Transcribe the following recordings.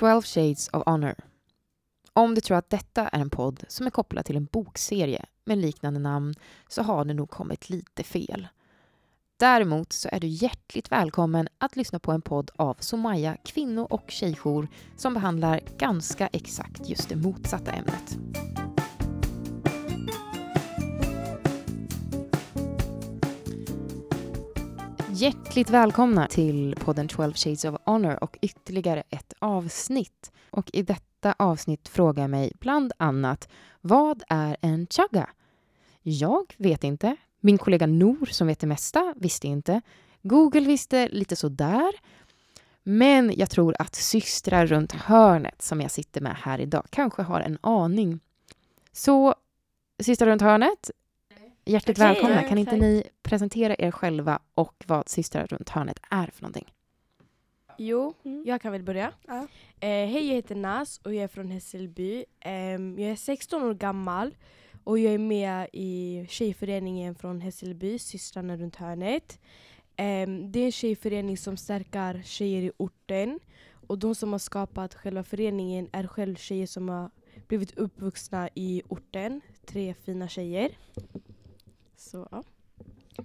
12 Shades of Honor. Om du tror att detta är en podd som är kopplad till en bokserie med liknande namn så har du nog kommit lite fel. Däremot så är du hjärtligt välkommen att lyssna på en podd av Somaya kvinno och tjejjour som behandlar ganska exakt just det motsatta ämnet. Hjärtligt välkomna till podden 12 Shades of Honor och ytterligare ett avsnitt. Och i detta avsnitt frågar jag mig bland annat vad är en chagga? Jag vet inte. Min kollega Nor som vet det mesta visste inte. Google visste lite sådär. Men jag tror att systrar runt hörnet som jag sitter med här idag kanske har en aning. Så systrar runt hörnet, hjärtligt Okej, välkomna. ja, Kan inte ni presentera er själva och vad systrar runt hörnet är för någonting? Jo, Mm. jag kan väl börja. Ja. Eh, Hej, jag heter Nas och jag är från Hässelby. Ehm, jag är 16 år gammal och jag är med i tjejföreningen från Hässelby, systrarna runt hörnet. Ehm, det är en tjejförening som stärker tjejer i orten. Och de som har skapat själva föreningen är själv tjejer som har blivit uppvuxna i orten. Tre fina tjejer. Så ja.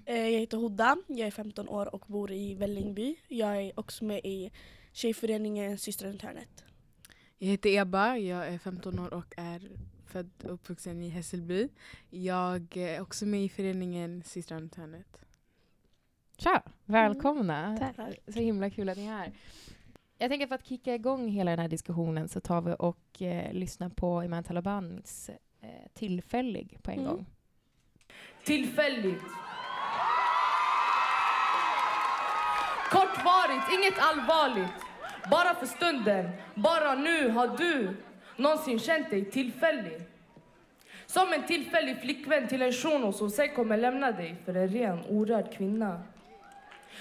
Eh, Jag heter Hodda, jag är 15 år och bor i Vällingby. Jag är också med i tjejföreningen Systrar runt hörnet. Jag heter Eba, jag är 15 år och är född och uppvuxen i Hässelby. Jag är också med i föreningen Systrar runt hörnet. Tja! Välkomna! Tack. Så himla kul att ni är här. Jag tänker för att kicka igång hela den här diskussionen så tar vi och eh, lyssnar på Iman Talabans eh, Tillfällig på en Mm. gång. Tillfälligt. Kortvarigt, inget allvarligt. Bara för stunden, bara nu har du någonsin känt dig tillfällig. Som en tillfällig flickvän till en shuno som sen kommer lämna dig för en ren, orörd kvinna.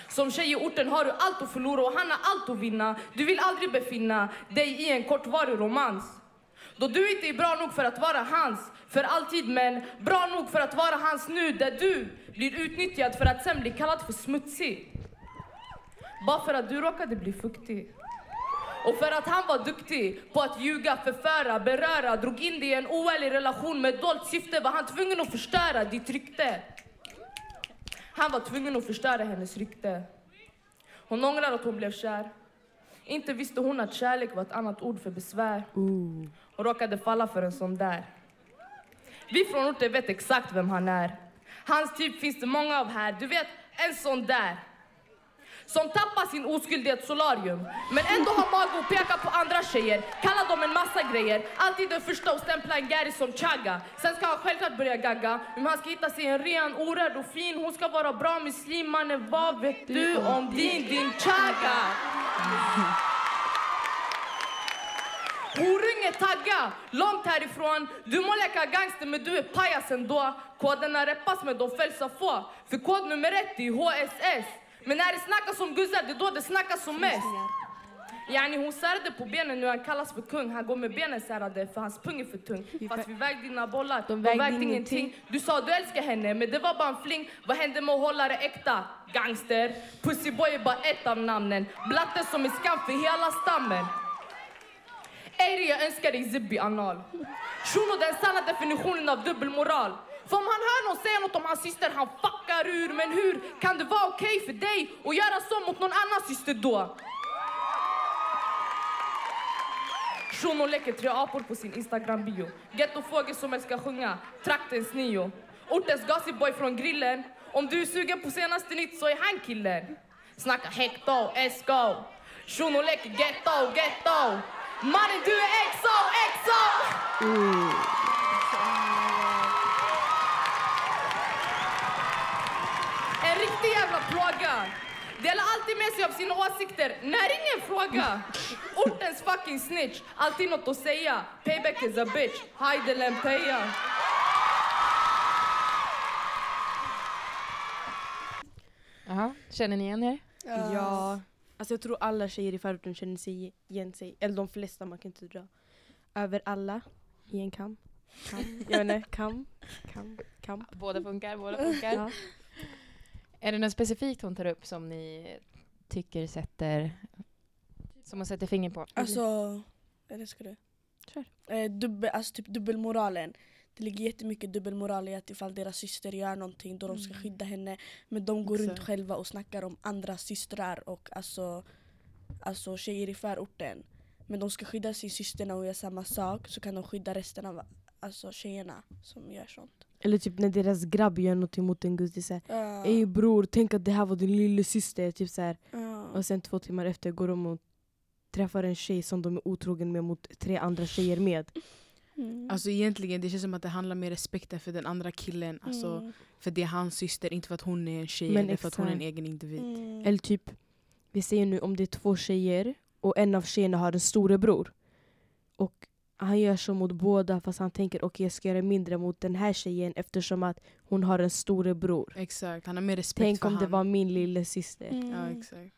Som tjej i orten har du allt att förlora och han har allt att vinna. Du vill aldrig befinna dig i en kortvarig romans. Då du inte är bra nog för att vara hans för alltid men bra nog för att vara hans nu där du blir utnyttjad för att sen bli kallad för smutsig. Bara för att du råkade bli fuktig. Och för att han var duktig på att ljuga, förföra, beröra drog in dig i en oärlig relation med dolt syfte var han tvungen att förstöra ditt rykte. Han var tvungen att förstöra hennes rykte. Hon ångrar att hon blev kär. Inte visste hon att kärlek var ett annat ord för besvär. Och råkade falla för en sån där. Vi från orten vet exakt vem han är. Hans typ finns det många av här. Du vet, en sån där. Som tappar sin oskuld i ett solarium. Men ändå har mage att peka på andra tjejer. Kalla dem en massa grejer. Alltid den första att stämpla en Gary som chagga. Sen ska han självklart börja gagga. Men han ska hitta sig en ren, orörd och fin. Hon ska vara bra muslim. Mannen, vad vet du om din, din chagga? Horunge tagga, långt härifrån. Du må leka gangster men du är pajas ändå. Koderna reppas men de följs av få. För kod nummer ett är HSS. Men när det snackas om guzzar, det är då det snackas som mest. Yani hon särade på benen nu han kallas för kung. Han går med benen särade för hans pung är för tung. Fast vi vägde dina bollar, de vägde, vägde ingenting. Du sa du älskar henne, men det var bara en fling. Vad hände med att hålla det äkta? Gangster. Pussyboy är bara ett av namnen. Blatte som är skam för hela stammen. Ey, jag önskar dig zibbi anal. Shuno den sanna definitionen av dubbelmoral. För om han hör någon säga något om hans syster, han fuckar ur. Men hur kan det vara okej för dig att göra så mot någon annan syster då? Shuno leker tre apor på sin Instagram-bio. Gettofågel som älskar sjunga, traktens nio. Ortens gossipboy från grillen. Om du är sugen på senaste nytt så är han killen. Snacka hekto, esco. Shuno leker getto, getto Mannen du är exo, exo! Mm. Plåga. Delar alltid med sig av sina åsikter när ingen fråga. Ortens fucking snitch, alltid något att säga. Payback is a bitch, Heide Lempeja. Jaha, känner ni igen er? Ja. Alltså jag tror alla tjejer i förorten känner sig igen sig. Eller de flesta, man kan inte dra över alla i en kam. kam. Jag vet inte, kam, kam, kamp. Båda funkar, båda funkar. Ja. Är det något specifikt hon tar upp som ni tycker sätter... Som man sätter fingret på. Alltså, eller ska du? Kör. Eh, dubbel, alltså typ dubbelmoralen. Det ligger jättemycket dubbelmoral i att ifall deras syster gör någonting då de ska Mm. skydda henne. Men de går runt Exakt. själva och snackar om andra systrar och alltså, alltså tjejer i förorten. Men de ska skydda sin syster när hon gör samma sak så kan de skydda resten av alltså, tjejerna som gör sånt. Eller typ när deras grabb gör något mot en guzz. Det är såhär, ey bror tänk att det här var din lilla syster. Typ så här. Och sen två timmar efter går de och träffar en tjej som de är otrogen med mot tre andra tjejer med. Mm. Alltså egentligen det känns som att det handlar mer respekten för den andra killen. Alltså, Mm. För det är hans syster, inte för att hon är en tjej Men eller för att hon är en egen individ. Mm. Eller typ, vi säger nu om det är två tjejer och en av tjejerna har en storebror. Och han gör så mot båda fast han tänker okej jag ska göra mindre mot den här tjejen eftersom att hon har en storebror. Exakt, han har mer respekt Tänk för om det han. var min lilla syster. Mm. Ja exakt.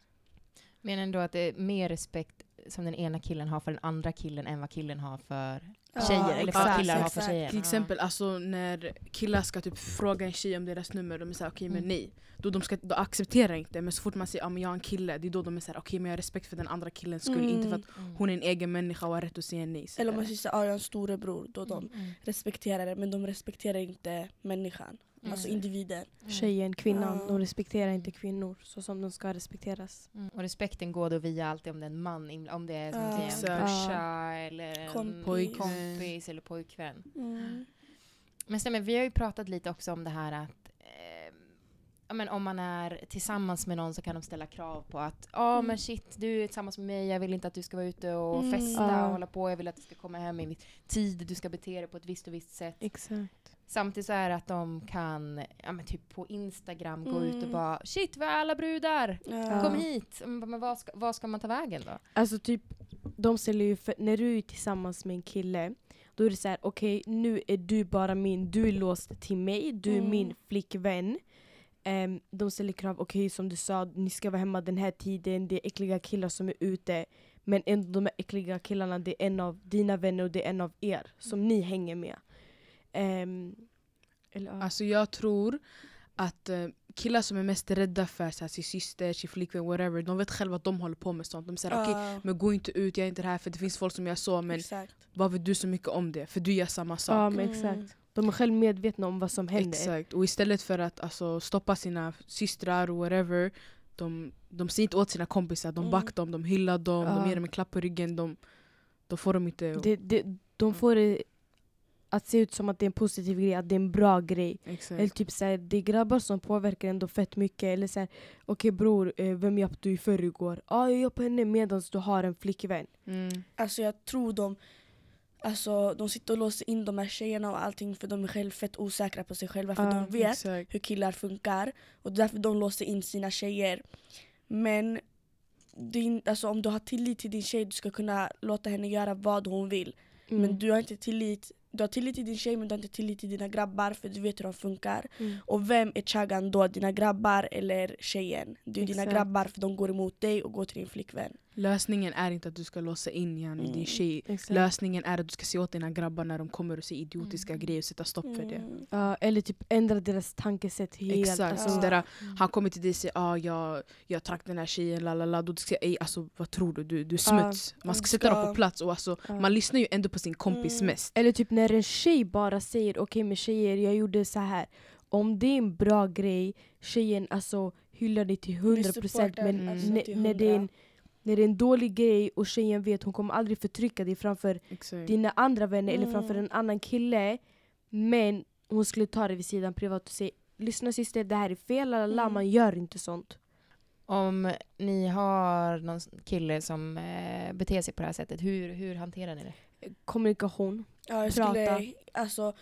Men ändå att det är mer respekt som den ena killen har för den andra killen än vad killen har för Ja, tjejer. Eller för vad exakt, killar har för tjejer. Till exempel alltså, när killar ska typ fråga en tjej om deras nummer, de är såhär okej men Mm. nej. Då de, ska, de accepterar inte, men så fort man säger att ah, jag har en kille, det är då de är såhär okej men jag har respekt för den andra killens skull. Mm. Inte för att Mm. hon är en egen människa och har rätt att säga nej. Så Eller om man säger att jag har en storebror, då de Mm. respekterar det men de respekterar inte människan. Mm. Alltså individen. Tjejen, kvinnan, de respekterar inte kvinnor så som de ska respekteras. Mm. Och respekten går då via alltid om det är en man, om det är Ja. en brorsa eller en Kompis. pojkvän. kompis eller pojkvän. Mm. Men stämmer, vi har ju pratat lite också om det här att ja, men om man är tillsammans med någon så kan de ställa krav på att ja Mm. men shit du är tillsammans med mig, jag vill inte att du ska vara ute och Mm. festa Ja. och hålla på, jag vill att du ska komma hem i viss tid, du ska bete dig på ett visst och visst sätt. Exakt. Samtidigt så är det att de kan, ja men typ på Instagram gå ut och Mm. bara shit vi är alla brudar, Ja. kom hit. Men vad ska, vad ska man ta vägen då? Alltså typ, de ställer ju för, när du är tillsammans med en kille, då är det så här: okej nu är du bara min, du är låst till mig, du är Mm. min flickvän. Ehm, de ställer krav, okej som du sa, ni ska vara hemma den här tiden, det är äckliga killar som är ute. Men ändå de här äckliga killarna, det är en av dina vänner och det är en av er som ni hänger med. Ehm, eller, ja. Alltså jag tror att eh, killar som är mest rädda för så här, sin syster, sin flickvän, whatever, de vet själva att de håller på med sånt. De säger okej, Ja, men gå inte ut, jag är inte det här för det finns folk som gör så men exakt. vad vet du så mycket om det? För du gör samma sak. ja men Mm. De är själv medvetna om vad som händer. Exakt, och istället för att alltså, stoppa sina systrar och whatever de, de säger inte åt sina kompisar, de Mm. backar dem, de hyllar dem, Ja. de ger dem en klapp på ryggen. De, då får de inte... Det, det, de får det att se ut som att det är en positiv grej, att det är en bra grej. Exakt. Eller typ såhär, det är grabbar som påverkar ändå fett mycket. Eller såhär, okej bror, eh, vem hjälpte du i förrgår? Ja, ah, jag hjälper henne medan du har en flickvän. Mm. Alltså jag tror de Alltså de sitter och låser in de här tjejerna och allting för de är själv fett osäkra på sig själva för Ja, de vet Exakt. hur killar funkar och det är därför de låser in sina tjejer. Men din, alltså, om du har tillit till din tjej du ska kunna låta henne göra vad hon vill. Mm. Men du har inte tillit du har tillit till din tjej men du har inte tillit till dina grabbar för du vet hur de funkar. Mm. Och vem är chaggan då? Dina grabbar eller tjejen? Det är dina Exakt. grabbar för de går emot dig och går till din flickvän. Lösningen är inte att du ska låsa in yani, Mm. din tjej. Exakt. Lösningen är att du ska se åt dina grabbar när de kommer och säger idiotiska Mm. grejer och sätta stopp för det. Mm. Ja, eller typ ändra deras tankesätt helt. Exakt. Alltså, Ja. Sådär, han kommer till dig och säger ah, jag, jag track den här tjejen, la la la. Då ska jag säga "Ey, alltså, vad tror du? Du, du är smuts. Man ska sätta dem på plats. Och alltså, ja. Man lyssnar ju ändå på sin kompis Mm. mest. Eller typ när en tjej bara säger okej men tjejer jag gjorde så här. Om det är en bra grej, tjejen alltså hyllar dig till 100% supportar, men alltså, till när, det är en, 100. När det är en dålig grej och tjejen vet hon kommer aldrig förtrycka dig framför Exakt. dina andra vänner eller Mm. framför en annan kille men hon skulle ta det vid sidan privat och säga lyssna syster det här är fel, lalala, Mm. man gör inte sånt. Om ni har någon kille som eh, beter sig på det här sättet, hur, hur hanterar ni det? Kommunikation. Ja, jag Prata. skulle, alltså,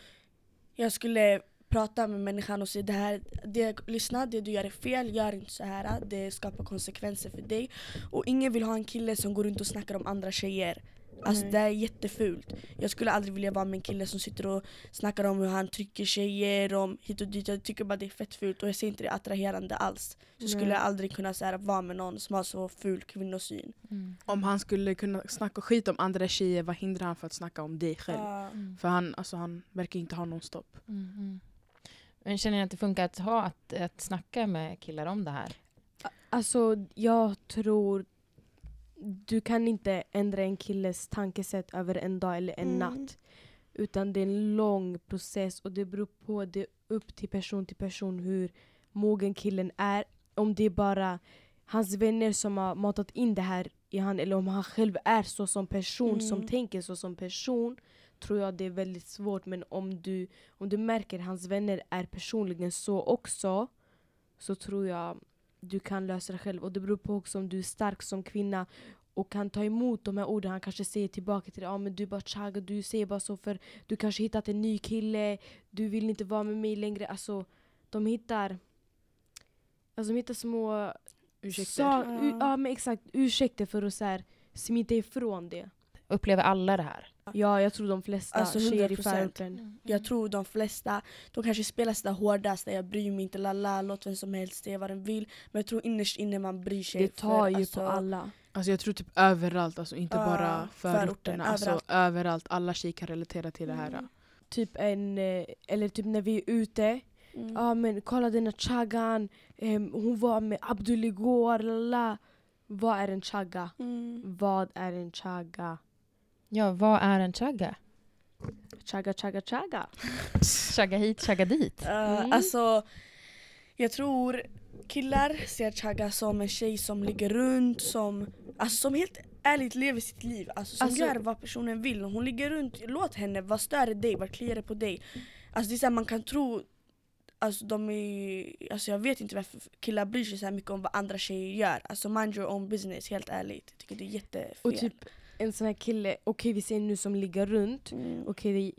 jag skulle prata med människan och säga det här, det, lyssna det du gör är fel, gör inte så här. Det skapar konsekvenser för dig. Och ingen vill ha en kille som går runt och snackar om andra tjejer. Alltså Nej. det är jättefult. Jag skulle aldrig vilja vara med en kille som sitter och snackar om hur han trycker tjejer, om hit och dit. Jag tycker bara det är fett fult och jag ser inte det attraherande alls. Så skulle jag aldrig kunna så här, vara med någon som har så ful kvinnosyn. Om han skulle kunna snacka skit om andra tjejer, vad hindrar han för att snacka om dig själv? Ja. För han, alltså, han verkar inte ha någon stopp. Mm, mm. Men känner ni att det funkar att ha att, att snacka med killar om det här? Alltså jag tror du kan inte ändra en killes tankesätt över en dag eller en Mm. natt. Utan det är en lång process och det beror på, det upp till person till person hur mogen killen är. Om det är bara hans vänner som har matat in det här i han eller om han själv är så som person, som Mm. tänker så som person tror jag det är väldigt svårt. Men om du, om du märker att hans vänner är personligen så också så tror jag du kan lösa det själv. Och det beror på också om du är stark som kvinna och kan ta emot de här orden han kanske säger tillbaka till dig. Ja men du är bara chaga, du säger bara så för du kanske hittat en ny kille, du vill inte vara med mig längre. Alltså de hittar Alltså de hittar små Ursäkter. Ja. ja men exakt, ursäkter för att så här, smita ifrån det. Upplever alla det här? Ja jag tror de flesta Alltså, tjejer i 100%. förorten. Jag tror de flesta, de kanske spelar sådär hårdast, där jag bryr mig inte, lalla, låt vem som helst säga vad den vill. Men jag tror innerst inne man bryr sig. Det tar för, ju alltså, på alla. Alltså jag tror typ överallt, alltså inte Ja, bara förorten, förorterna. Alltså överallt. överallt. Alla tjejer kan relatera till det här. Mm. Typ en, eh, eller typ när vi är ute, Mm. ja men kolla den här chaggan, ehm, hon var med Abdul igår, lalla. Vad är en chagga? Mm. Vad är en chagga? Ja, vad är en chagga? Chagga, chagga, chagga. Chagga hit, chagga dit. Uh, Mm. Alltså, jag tror killar ser chagga som en tjej som ligger runt, som, alltså, som helt ärligt lever sitt liv. Alltså, som Alltså- gör vad personen vill. Hon ligger runt, låt henne. Vad stör dig? Vad kliar det på dig? Alltså, det är så här, man kan tro Alltså, de är, alltså jag vet inte varför killar bryr sig så här mycket om vad andra tjejer gör. Alltså mind your own business, helt ärligt. Jag tycker det är jättefel. Och typ en sån här kille, okej vi säger nu som ligger runt, Mm. det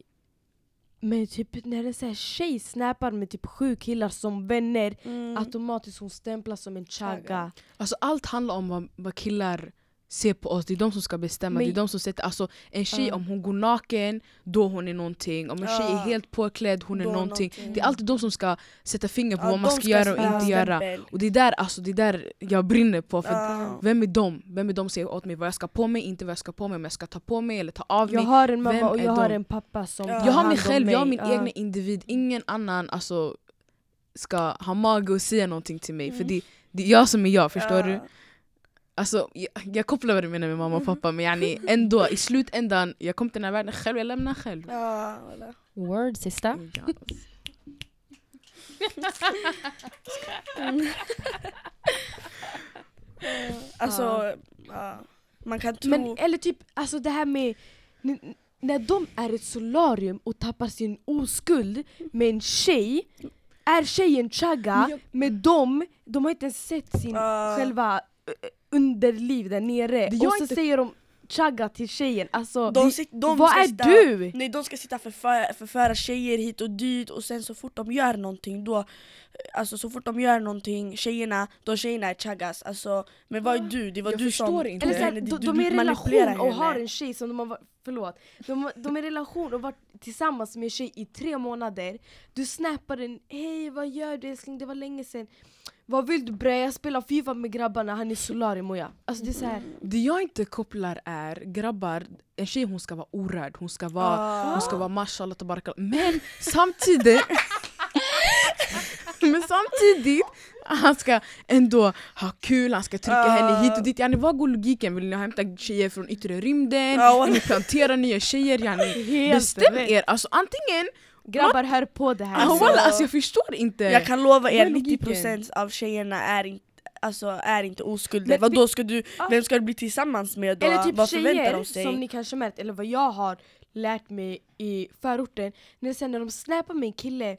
men typ när en sån här tjej snappar med typ sju killar som vänner, Mm. automatiskt hon stämplas som en. Chagga. Alltså allt handlar om vad, vad killar ser på oss, det är de som ska bestämma. Men- det är de som sätter, alltså, en tjej Ja. om hon går naken, då hon är någonting. Om en tjej är helt påklädd, hon är någonting. någonting. Det är alltid de som ska sätta finger på Ja, vad man de ska göra och inte göra. Och det är där, alltså, det är där jag brinner på. För Ja. Vem är de? Vem är de som säger åt mig vad jag ska på mig, inte vad jag ska på mig, om jag ska ta på mig eller ta av Jag mig. har en mamma Vem och jag har de? en pappa som Jag har mig själv, jag har min egna individ. Ingen annan alltså, ska ha mage att säga någonting till mig. För Mm. det, det är jag som är jag, förstår du? Alltså, jag, jag kopplar vad du menar med mamma och Mm. pappa men yani, ändå i slutändan, jag kom till den här världen själv, jag lämnar själv. Ja, voilà. Word, sista. Ja. Alltså, ja. man kan tro... Men eller typ, alltså det här med när de är ett solarium och tappar sin oskuld med en tjej, är tjejen chagga jag- med dem, de har inte ens sett sin Ja. själva underliv där nere. Och så inte- säger de chagga till tjejen. Alltså, de, sit, de vad ska är sitta, du? Nej, de ska sitta och förföra, förföra tjejer hit och dit och sen så fort de gör någonting då Alltså så fort de gör någonting, tjejerna, då tjejerna är chaggas alltså, Men vad är du? Det var Jag du som... förstår inte. Eller nej, de, de är i relation och har en tjej som de har förlåt, de, de är i relation och varit tillsammans med en tjej i tre månader Du snappar den, hej vad gör du älskling, det var länge sedan Vad vill du bre? Jag spelar FIFA med grabbarna, han är solarium och jag Alltså det är såhär, Det jag inte kopplar är, grabbar, en tjej hon ska vara orörd, hon ska vara, Ah. hon ska vara mashallah tabarakallah. Men samtidigt Men samtidigt, han ska ändå ha kul, han ska trycka Ah. henne hit och dit. Yani, vad går logiken? Vill ni hämta tjejer från yttre rymden? Ja, Vill ni plantera nya tjejer? Yani, bestäm er! Alltså antingen, Grabbar hör på det här alltså, Alltså- alltså, jag förstår inte. Jag kan lova er, är logiken? 90% av tjejerna är inte Alltså är inte oskulder, Men vad vi- då ska du, Ah. vem ska du bli tillsammans med då? Eller typ vad förväntar tjejer de sig? som ni kanske märkt, eller vad jag har lärt mig i förorten När, sen när de snappar med en kille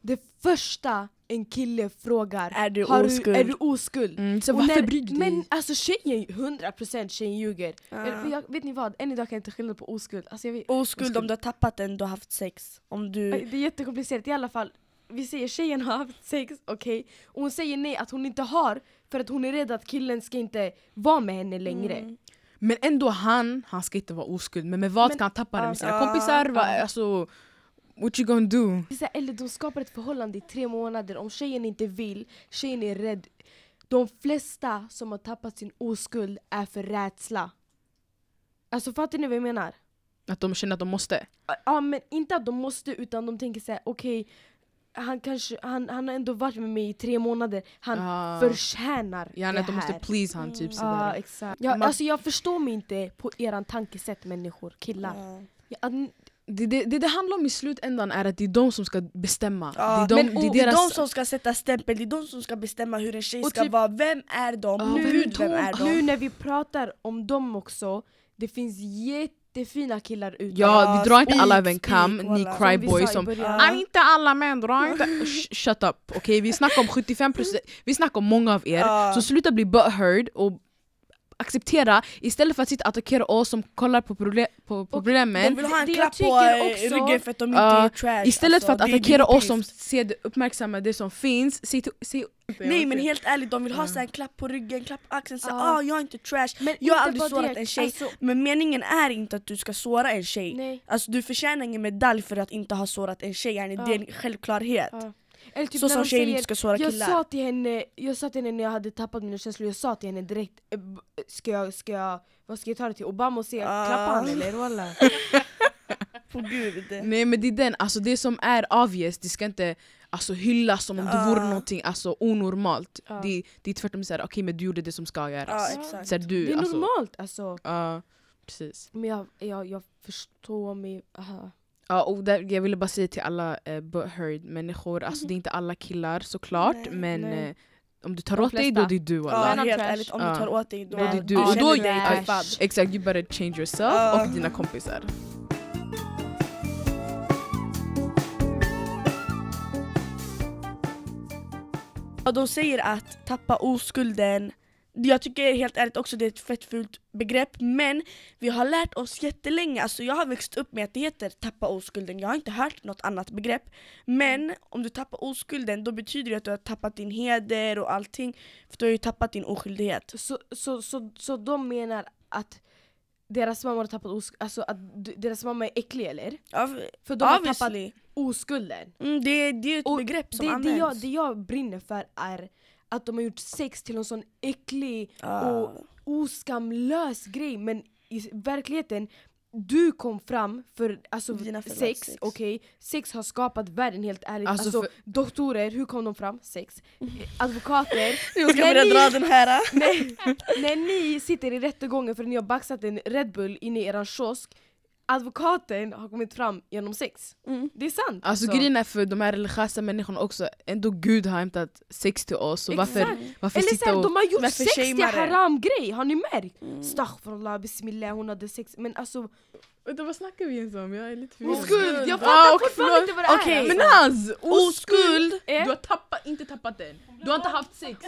Det första en kille frågar Är du har oskuld? är du oskuld? Mm, så Och varför när- bryr du dig? Men alltså tjejen, 100% tjejen ljuger för jag, Vet ni vad? Än idag kan jag inte skilja på oskuld alltså, jag vet, Oskuld om du har tappat den, du har haft sex. Om du... Det är jättekomplicerat i alla fall Vi säger tjejen har haft sex, okej Och hon säger nej att hon inte har För att hon är rädd att killen ska inte vara med henne längre Mm. Men ändå han, han ska inte vara oskuld. Men med vad Men- ska han tappa det? Med sina Ja. kompisar? Va, alltså, what you gonna do? Det är så här, eller de skapar ett förhållande i tre månader, om tjejen inte vill, tjejen är rädd. De flesta som har tappat sin oskuld är för rädsla. Alltså fattar ni vad jag menar? Att de känner att de måste. Ja men inte att de måste utan de tänker såhär okej han, kanske, han, han har ändå varit med mig i tre månader. Han Ah. förtjänar Gärna det att de måste här. please han typ Mm. sådär. Ja, exakt. Jag, Man- alltså, jag förstår mig inte på eran tankesätt människor, killar. Ja. Ja, att- Det, det, det det handlar om i slutändan är att det är de som ska bestämma. Ja, det är de, men, det är och det är deras... de som ska sätta stämpel, det är de som ska bestämma hur en tjej Och ska typ- vara. Vem är de? Ja, Gud, vem- vem är de? Nu när vi pratar om dem också, det finns jättefina killar ute. Ja, vi drar inte alla över en kam, ni. Som cryboys som. Ja. "Ah, inte alla män, dra inte... Sh- Shut up, okej? Vi snackar om 75%, vi snackar om många av er. Ja. Så sluta bli butthurt och acceptera istället för att sitta och attackera oss som kollar på, proble på De problemen. vill ha en Det klapp på eh, också- ryggen för att de inte är trash. Istället för alltså. att Det är attackera oss som ser det, uppmärksamma det som finns, se, se Nej men helt ärligt, de vill ha så en klapp på ryggen, klapp på axeln, så Ja. ah, jag är inte trash. Men Jag har aldrig sårat en tjej. Alltså, Men meningen är inte att du ska såra en tjej. nej. Alltså du förtjänar ingen medalj för att inte ha sårat en tjej, yani, det är en självklarhet. Ja. Eller typ så som tjejer säger, inte ska såra jag killar. sa, till henne, jag sa till henne när jag hade tappat mina känslor, jag sa till henne direkt eh, Ska jag, ska jag, vad ska jag ta det till? Obama och säga Ah. klappa han eller? Walla. På gud. Nej men det är den, alltså det som är obvious, det ska inte alltså, hyllas som om det Ja. vore någonting alltså, onormalt. Ja. Det, det är tvärtom såhär, okej men du gjorde det som ska göras. exakt. Så här, du, Det är alltså, normalt alltså. Ja, precis. Men jag, jag, jag förstår mig. Aha. Ja, och där, jag ville bara säga till alla uh, butthurt människor, alltså det är inte alla killar såklart Nej, men nej. eh, om du tar De åt dig då är det du Ja, walla. Men helt ärligt, om Ja. du tar åt dig då, Då är det du. ja, Och då, träffad. exakt, you better change yourself Ja. och dina kompisar. Ja, de säger att tappa oskulden, jag tycker helt ärligt också det är ett fett fult begrepp men vi har lärt oss jättelänge, alltså jag har växt upp med att det heter tappa oskulden, jag har inte hört något annat begrepp. Men om du tappar oskulden då betyder det att du har tappat din heder och allting. För du har ju tappat din oskyldighet. Så, så, så, så de menar att deras mamma har tappat osk- alltså att deras mamma är äcklig eller? ja, För de har tappat Obviously, oskulden. mm, det, det är ett Och begrepp som Det, det, används. jag, det jag brinner för är att de har gjort sex till en sån äcklig Ja. och oskamlös grej men i verkligheten du kom fram för alltså, sex, sex. okej, sex har skapat världen helt ärligt. Alltså, Alltså, för- doktorer, hur kom de fram? Sex. Advokater, Jag ska när börja ni- dra den här när, när ni sitter i rättegången för att ni har baxat en Red Bull inne i eran kiosk Advokaten har kommit fram genom sex. mm. Det är sant. Alltså grejen är för de här religiösa människorna också, ändå Gud har hämtat sex till oss så varför, varför Eller sitta och... de har gjort sex till shamear det? haram grej, har ni märkt? Mm. Astaghfirullah, bismillah, hon hade sex. Men alltså, Vänta vad snackar vi ens om? Jag är lite oskuld! Jag Ah, fattar och fortfarande inte vad det Okej, är. Men alltså. Naz! Oskuld! Eh? Du har tappat, inte tappat den. Du har inte haft sex.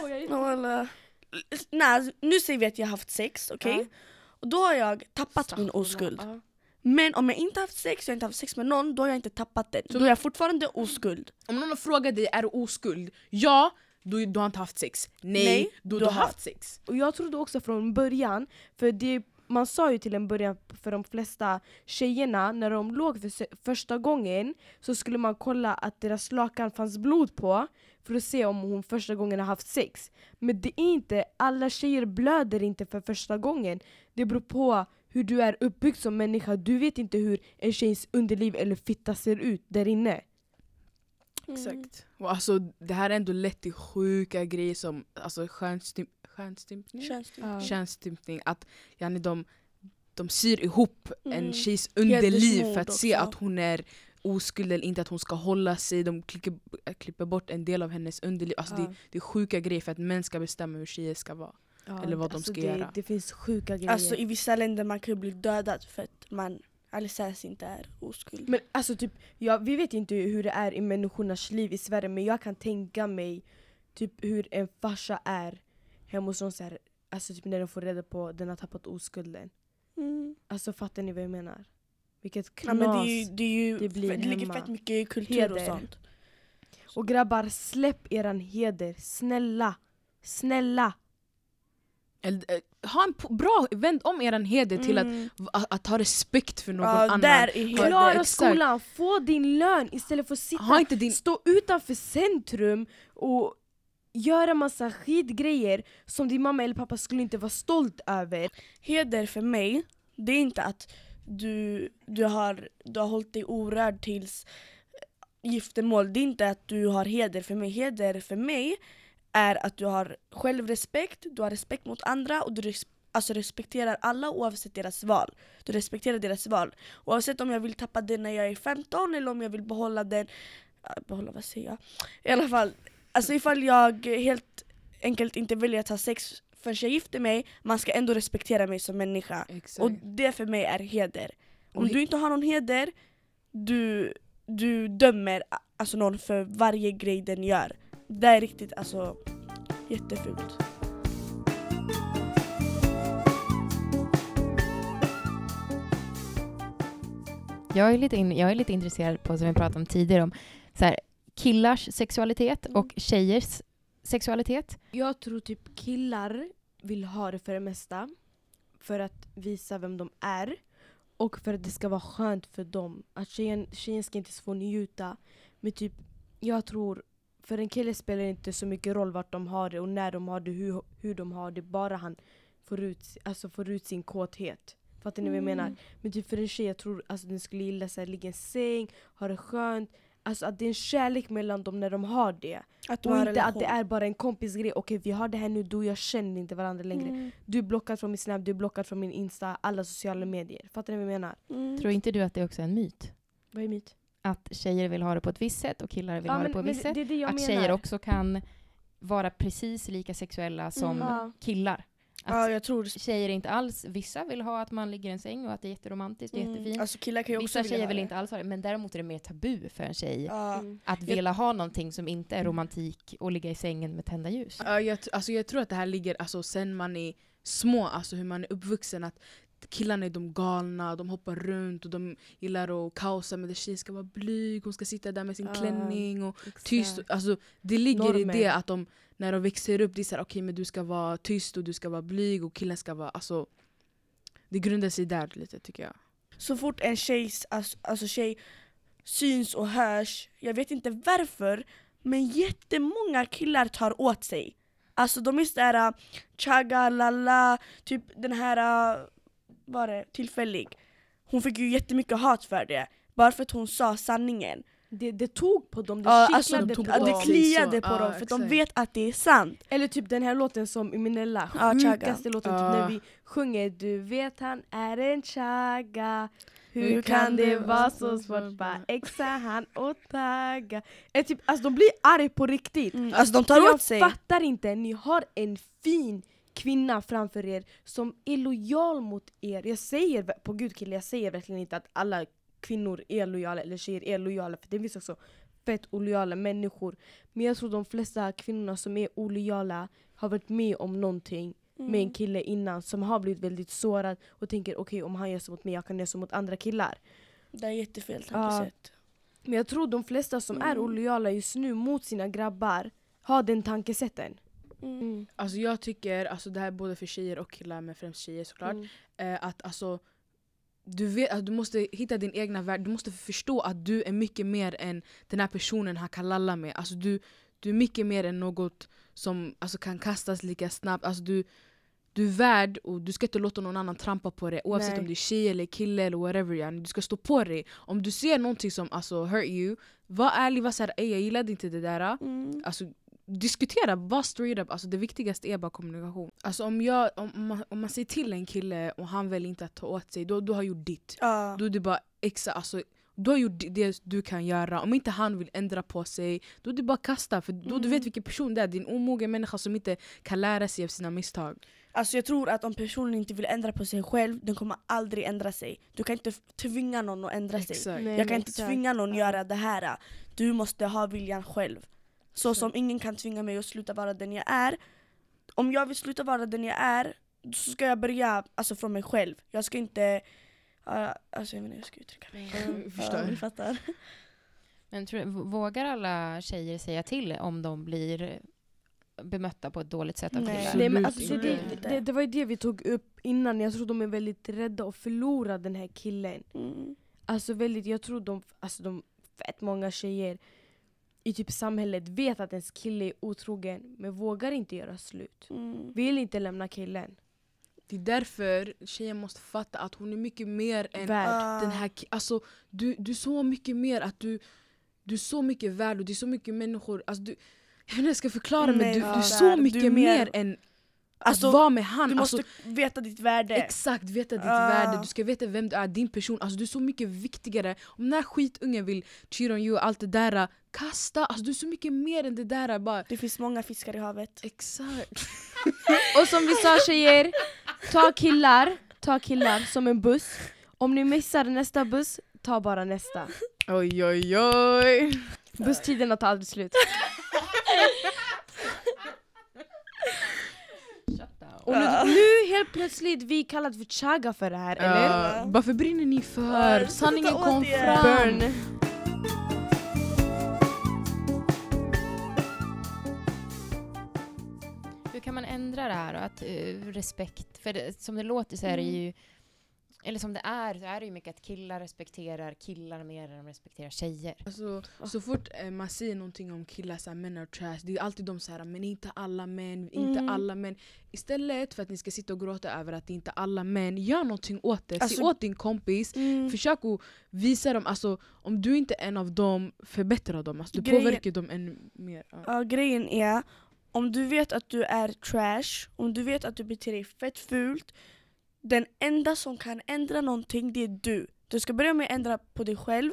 Nej, nu säger vi att jag har haft sex, okej? Ja. Och då har jag tappat min oskuld. Ja. Men om jag inte haft sex, jag har inte haft sex med någon, då har jag inte tappat den. Då är jag fortfarande oskuld. Om någon frågar dig är du oskuld? Ja, du, du har inte haft sex. Nej, Nej, du, du har haft sex. Och jag trodde också från början, för det, man sa ju till en början för de flesta tjejerna, när de låg för första gången så skulle man kolla att deras lakan fanns blod på för att se om hon första gången har haft sex. Men det är inte, alla tjejer blöder inte för första gången. Det beror på hur du är uppbyggd som människa. Du vet inte hur en tjejs underliv eller fitta ser ut där inne. Exakt. Och alltså, det här har ändå lett till sjuka grejer som alltså, stjärnstim stjärnstympning. Könsstympning. Könsstympning. Att yani, de, de syr ihop en Mm. tjejs underliv för att Hedersmord se också. att hon är oskuld eller inte, att hon ska hålla sig. De klipper, klipper bort en del av hennes underliv. Alltså, det, det är sjuka grejer för att män ska bestämma hur tjejer ska vara. Ja, Eller vad de alltså ska det, göra. Det finns sjuka grejer. Alltså i vissa länder man kan bli dödad för att man alldeles inte är oskuld. Men alltså typ, ja, vi vet inte hur det är i människornas liv i Sverige men jag kan tänka mig typ hur en farsa är hemma hos någon så här, alltså typ när de får reda på att den har tappat oskulden. Mm. Alltså fattar ni vad jag menar? Vilket Ja, knas. men det, är ju, det, är ju det blir det ligger hemma. fett mycket i kultur och Heder. sånt. Och grabbar, släpp eran heder. Snälla. Snälla. Eh, ha en bra, vänd om eran heder till att, Mm. att, att ha respekt för någon ja, annan. Där. Klara skolan, få din lön istället för att sitta din... stå utanför centrum och göra massa skitgrejer som din mamma eller pappa skulle inte vara stolt över. Heder för mig, det är inte att du, du, har, du har hållit dig orörd tills giftermål, det är inte att du har heder för mig. Heder för mig är att du har självrespekt, du har respekt mot andra och du res alltså respekterar alla oavsett deras val. Du respekterar deras val. Oavsett om jag vill tappa den när jag är 15 eller om jag vill behålla den... äh, Behålla, vad säger jag? I alla fall, alltså ifall jag helt enkelt inte väljer att ha sex förrän jag gifter mig, man ska ändå respektera mig som människa. Exakt. Och det för mig är heder. Om du inte har någon heder, du, du dömer alltså någon för varje grej den gör. Det är riktigt alltså jättefult. Jag är lite, in, jag är lite intresserad på, som vi pratade om tidigare, om så här, killars sexualitet Mm. och tjejers sexualitet. Jag tror typ killar vill ha det för det mesta. För att visa vem de är. Och för att det ska vara skönt för dem. Att tjejen, tjejen ska inte få njuta. Men typ, jag tror, för en kille spelar det inte så mycket roll vart de har det och när de har det, hur, hur de har det. Bara han får ut, alltså får ut sin kåthet. Fattar ni vad jag menar? Men typ för en tjej, jag tror alltså, den skulle gilla att ligga i en säng, ha det skönt. Alltså att det är en kärlek mellan dem när de har det. Att du Och inte att det är bara en kompisgrej. Okej vi har det här nu, du och jag känner inte varandra längre. Mm. Du är blockad från min snap, du är blockad från min insta, alla sociala medier. Fattar ni vad jag menar? Mm. Tror inte du att det också är en myt? Vad är mitt? Att tjejer vill ha det på ett visst sätt och killar vill ha det på ett visst sätt? det det Att menar. tjejer också kan vara precis lika sexuella som Mm. Ja. killar. Att Ja, jag tror tjejer inte alls, vissa vill ha att man ligger i en säng och att det är jätteromantiskt och Mm. jättefint. Alltså killar kan ju också Vissa vilja tjejer vill inte alls ha det, men däremot är det mer tabu för en tjej Ja. Mm. att Jag- vilja ha någonting som inte är romantik och ligga i sängen med tända ljus. Ja, jag, alltså jag tror att det här ligger alltså, sen man är små, alltså hur man är uppvuxen. Att killarna är de galna, de hoppar runt och de gillar att kaosa men tjejen ska vara blyg, hon ska sitta där med sin Ja, klänning och Exakt. tyst. Alltså, det ligger i Normer. det att de, när de växer upp, det är såhär okej men du ska vara tyst och du ska vara blyg och killen ska vara... Alltså, det grundar sig där lite tycker jag. Så fort en tjejs, alltså, alltså tjej syns och hörs, jag vet inte varför, men jättemånga killar tar åt sig. Alltså de är sådär uh, chaga, lalla, typ den här, är det, tillfällig. Hon fick ju jättemycket hat för det. Bara för att hon sa sanningen. Det, det tog på dem, det Ja, kittlade alltså, de tog på ja, det dem. sig kliade på Ja, dem för de vet att det är sant. Eller typ den här låten som Eminella, Ja, Chaga. sjukaste låten typ Ja. när vi sjunger Du vet han är en chaga hur, Hur kan kan det det vara så svårt? Bara exa han och tagga är typ, Alltså de blir arga på riktigt Alltså de tar jag åt sig. fattar inte, ni har en fin kvinna framför er som är lojal mot er. Jag säger, på gud kille, jag säger verkligen inte att alla kvinnor är lojala eller tjejer är lojala för det finns också fett olojala människor. Men jag tror de flesta kvinnorna som är olojala har varit med om någonting med Mm. en kille innan som har blivit väldigt sårad och tänker okej om han gör så mot mig, jag kan göra så mot andra killar. Det är jättefel Ja. tankesätt. Men jag tror de flesta som är Mm. olojala just nu mot sina grabbar har den tankesätten. Mm. Alltså jag tycker, alltså det här är både för tjejer och killar men främst tjejer såklart. Mm. eh, att alltså, du, vet, att du måste hitta din egna värld, du måste förstå att du är mycket mer än den här personen han kan lalla med. Alltså du, du är mycket mer än något som alltså, kan kastas lika snabbt. Alltså du, du är värd och du ska inte låta någon annan trampa på dig oavsett Nej. om det är tjej eller kille eller whatever. Yani. Du ska stå på dig. Om du ser någonting som alltså, hurt you, var ärlig, var såhär ey jag gillade inte det där. Mm. Alltså, diskutera, var straight up. Alltså, det viktigaste är bara kommunikation. Alltså, om, jag, om, om, man, om man säger till en kille och han väljer inte att ta åt sig, då du har gjort ditt. Ja. Då är det bara exa, alltså, du har gjort det du kan göra. Om inte han vill ändra på sig, då är det bara kasta. För då du Mm. vet vilken person det är. Det är en omogen människa som inte kan lära sig av sina misstag. Alltså jag tror att om personen inte vill ändra på sig själv, den kommer aldrig ändra sig. Du kan inte tvinga någon att ändra sig. Exakt. Nej, Jag kan inte exakt. tvinga någon att göra det här. Du måste ha viljan själv. Så Exakt. som ingen kan tvinga mig att sluta vara den jag är. Om jag vill sluta vara den jag är, så ska jag börja alltså, från mig själv. Jag ska inte... Uh, alltså jag vet inte hur jag ska uttrycka mig. Jag förstår. Ja, ni fattar. Men tror, vågar alla tjejer säga till om de blir bemötta på ett dåligt sätt av Nej. killar? Nej, men alltså, det, det, det var ju det vi tog upp innan, jag tror de är väldigt rädda att förlora den här killen. Mm. Alltså väldigt, jag tror de, alltså de fett många tjejer i typ samhället vet att ens kille är otrogen men vågar inte göra slut. Mm. Vill inte lämna killen. Det är därför tjejen måste fatta att hon är mycket mer än Värd. Den här ki- alltså, du, du är så mycket mer att du du är så mycket värd och det är så mycket människor. Alltså, du, jag vet inte hur jag ska förklara men Nej, du, du är så Du är mycket mer- mer än Alltså, att vara med han. Du måste Alltså, veta ditt värde. Exakt, veta ditt Ah. värde, du ska veta vem du är, din person. Alltså, du är så mycket viktigare. Om den här skitungen vill cheat on you och allt det där, kasta! Alltså, du är så mycket mer än det där. Bara, Det finns många fiskar i havet. exakt. Och som vi sa tjejer, ta killar, ta killar som en buss. Om ni missar nästa buss, ta bara nästa. Oj oj oj. Busstiderna tar aldrig slut. Och nu, nu helt plötsligt vi kallat för chaga för det här, eller? Ja, varför brinner ni för? Ja, Sanningen kom fram. Burn. Hur kan man ändra det här? och Att, eh, respekt, för det, som det låter så är det ju, eller som det är, så är det ju mycket att killar respekterar killar mer än de respekterar tjejer. Alltså, så fort eh, man säger någonting om killar, såhär, män är trash, det är alltid de såhär men inte alla män, inte Mm. alla män. Istället för att ni ska sitta och gråta över att det inte är alla män, gör någonting åt det. Alltså- Säg åt din kompis, Mm. försök att visa dem, alltså, om du inte är en av dem, förbättra dem. Alltså, du Grejen- påverkar dem ännu mer. Ja. Ja, grejen är, om du vet att du är trash, om du vet att du beter dig fett fult, den enda som kan ändra någonting det är du. Du ska börja med att ändra på dig själv,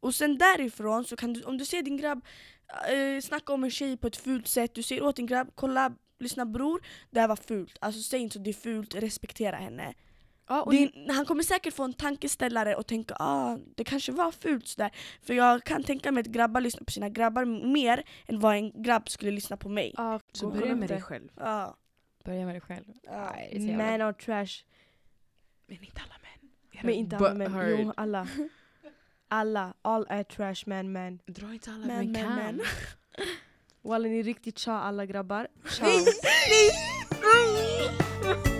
och sen därifrån så kan du, om du ser din grabb eh, snacka om en tjej på ett fult sätt, du säger åt din grabb, kolla, lyssna bror, det här var fult. Alltså säg inte så det är fult, respektera henne. Ja, är, han kommer säkert få en tankeställare och tänka ah, det kanske var fult sådär. För jag kan tänka mig att grabbar lyssnar på sina grabbar mer än vad en grabb skulle lyssna på mig. ja, Så börja med dig själv. Ja. Börja med dig själv. Ja. Nej, Man are trash. Men inte alla män. Era Men inte alla män. butthurt. Jo, alla. Alla. All är trash man man. Dra inte alla Men, men, kan. men. Walla ni är riktigt tja alla grabbar. Ciao. Nej!